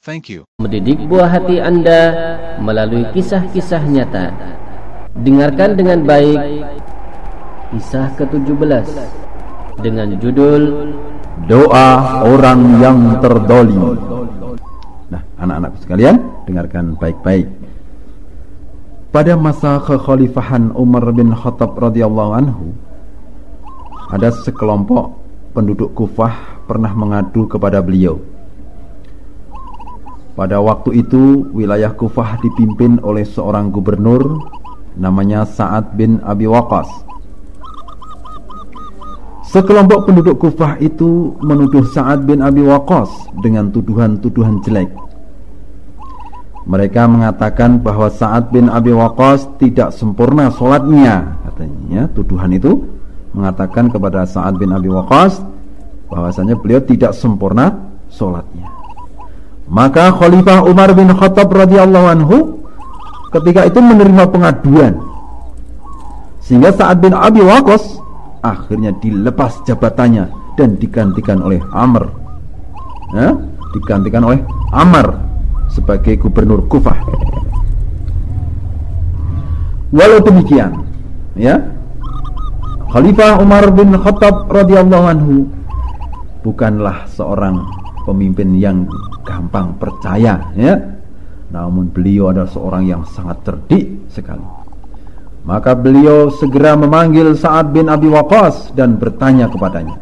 Thank you. Mendidik buah hati Anda melalui kisah-kisah nyata. Dengarkan dengan baik kisah ke-17 dengan judul Doa orang yang terdolim. Nah, anak-anakku sekalian, dengarkan baik-baik. Pada masa kekhalifahan Umar bin Khattab radhiyallahu anhu, ada sekelompok penduduk Kufah pernah mengadu kepada beliau pada waktu itu wilayah Kufah dipimpin oleh seorang gubernur namanya Sa'ad bin Abi Waqqas. Sekelompok penduduk Kufah itu menuduh Sa'ad bin Abi Waqqas dengan tuduhan-tuduhan jelek. Mereka mengatakan bahwa Sa'ad bin Abi Waqqas tidak sempurna sholatnya Katanya tuduhan itu mengatakan kepada Sa'ad bin Abi Waqqas bahwasanya beliau tidak sempurna sholatnya maka Khalifah Umar bin Khattab radhiyallahu anhu ketika itu menerima pengaduan. Sehingga Sa'ad bin Abi Waqqas akhirnya dilepas jabatannya dan digantikan oleh Amr. Ya, digantikan oleh Amr sebagai gubernur Kufah. Walau demikian, ya, Khalifah Umar bin Khattab radhiyallahu anhu bukanlah seorang pemimpin yang gampang percaya ya. Namun beliau adalah seorang yang sangat cerdik sekali. Maka beliau segera memanggil Sa'ad bin Abi Waqqas dan bertanya kepadanya.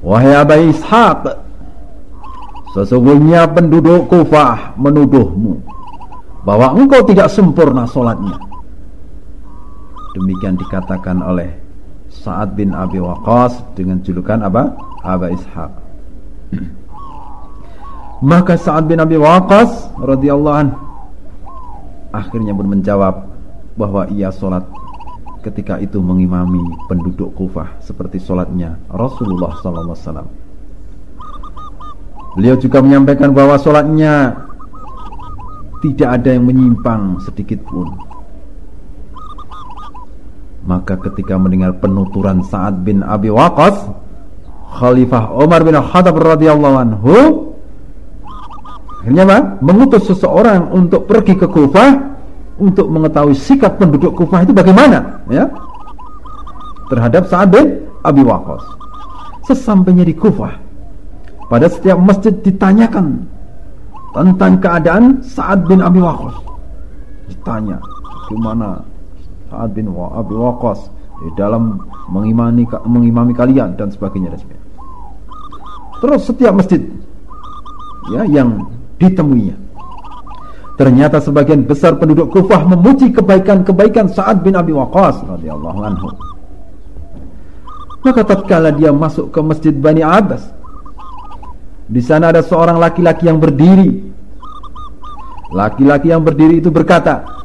Wahai Aba Ishaq, sesungguhnya penduduk Kufah menuduhmu bahwa engkau tidak sempurna solatnya. Demikian dikatakan oleh Sa'ad bin Abi Waqqas dengan julukan apa? Aba Ishaq. Maka Sa'ad bin Abi Waqqas radhiyallahu an akhirnya pun menjawab bahwa ia sholat ketika itu mengimami penduduk Kufah seperti sholatnya Rasulullah sallallahu alaihi wasallam. Beliau juga menyampaikan bahwa sholatnya tidak ada yang menyimpang sedikit pun. Maka ketika mendengar penuturan Sa'ad bin Abi Waqqas, Khalifah Umar bin Khattab radhiyallahu anhu Akhirnya apa? Mengutus seseorang untuk pergi ke Kufah untuk mengetahui sikap penduduk Kufah itu bagaimana, ya? Terhadap Sa'ad bin Abi Waqqas. Sesampainya di Kufah, pada setiap masjid ditanyakan tentang keadaan Sa'ad bin Abi Waqqas. Ditanya, gimana Sa'ad bin Abi Waqqas di dalam mengimani mengimami kalian dan sebagainya dan sebagainya. Terus setiap masjid ya yang ditemuinya. Ternyata sebagian besar penduduk Kufah memuji kebaikan-kebaikan Sa'ad bin Abi Waqqas radhiyallahu anhu. Maka tatkala dia masuk ke Masjid Bani Abbas, di sana ada seorang laki-laki yang berdiri. Laki-laki yang berdiri itu berkata,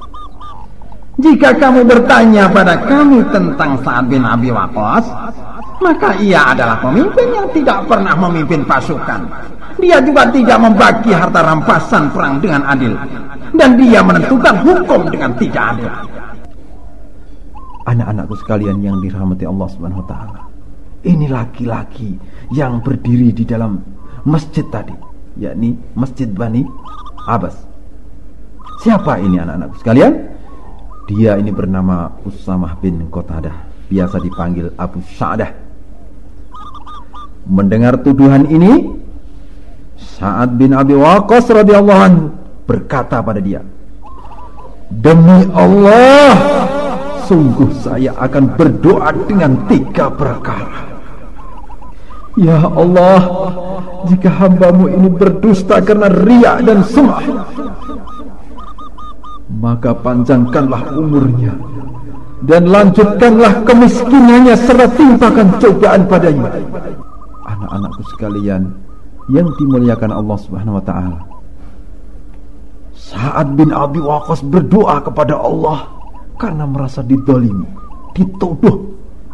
"Jika kamu bertanya pada kami tentang Sa'ad bin Abi Waqqas, maka ia adalah pemimpin yang tidak pernah memimpin pasukan dia juga tidak membagi harta rampasan perang dengan adil. Dan dia menentukan hukum dengan tidak adil. Anak-anakku sekalian yang dirahmati Allah Subhanahu wa taala. Ini laki-laki yang berdiri di dalam masjid tadi, yakni Masjid Bani Abbas. Siapa ini anak-anakku sekalian? Dia ini bernama Usamah bin Qatadah, biasa dipanggil Abu Sa'dah. Mendengar tuduhan ini, Sa'ad bin Abi Waqqas radhiyallahu anhu berkata pada dia, "Demi Allah, sungguh saya akan berdoa dengan tiga perkara. Ya Allah, jika hambamu ini berdusta karena riak dan sumah, maka panjangkanlah umurnya dan lanjutkanlah kemiskinannya serta timpakan cobaan padanya." Anak-anakku sekalian, yang dimuliakan Allah Subhanahu wa taala. Sa'ad bin Abi Waqqas berdoa kepada Allah karena merasa didolimi, dituduh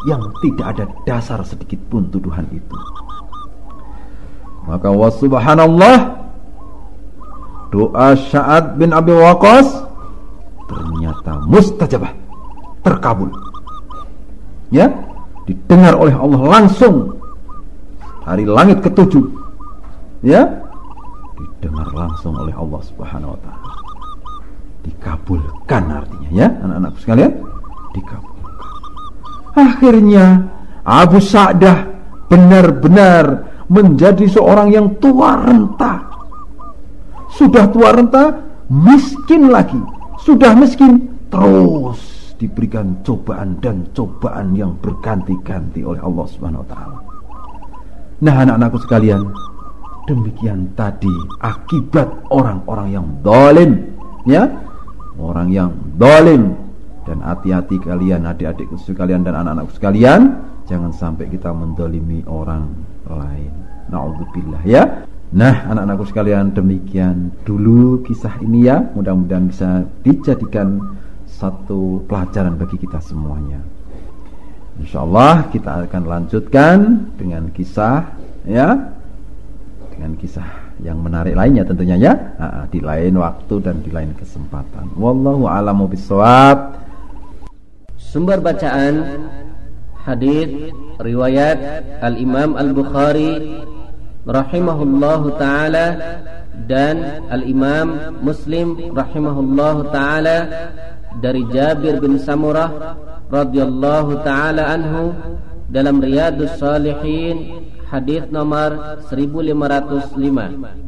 yang tidak ada dasar sedikit pun tuduhan itu. Maka wa subhanallah doa Sa'ad bin Abi Waqqas ternyata mustajabah, terkabul. Ya, didengar oleh Allah langsung hari langit ketujuh. Ya, didengar langsung oleh Allah Subhanahu wa taala. Dikabulkan artinya ya, anak-anakku sekalian, dikabulkan. Akhirnya Abu Sa'dah benar-benar menjadi seorang yang tua renta. Sudah tua renta, miskin lagi. Sudah miskin, terus diberikan cobaan dan cobaan yang berganti-ganti oleh Allah Subhanahu wa taala. Nah, anak-anakku sekalian, demikian tadi akibat orang-orang yang dolim, ya, orang yang dolim dan hati-hati kalian, adik-adikku sekalian dan anak-anakku sekalian, jangan sampai kita mendolimi orang lain. Nauzubillah ya. Nah, anak-anakku sekalian, demikian dulu kisah ini ya. Mudah-mudahan bisa dijadikan satu pelajaran bagi kita semuanya. Insya Allah kita akan lanjutkan dengan kisah ya, dengan kisah yang menarik lainnya tentunya ya, di lain waktu dan di lain kesempatan. Wallahu a'lamu bishawab. Sumber bacaan hadis riwayat Al Imam Al Bukhari rahimahullahu taala dan Al Imam Muslim rahimahullahu taala dari Jabir bin Samurah radhiyallahu taala anhu dalam Riyadus Salihin hadis nomor 1505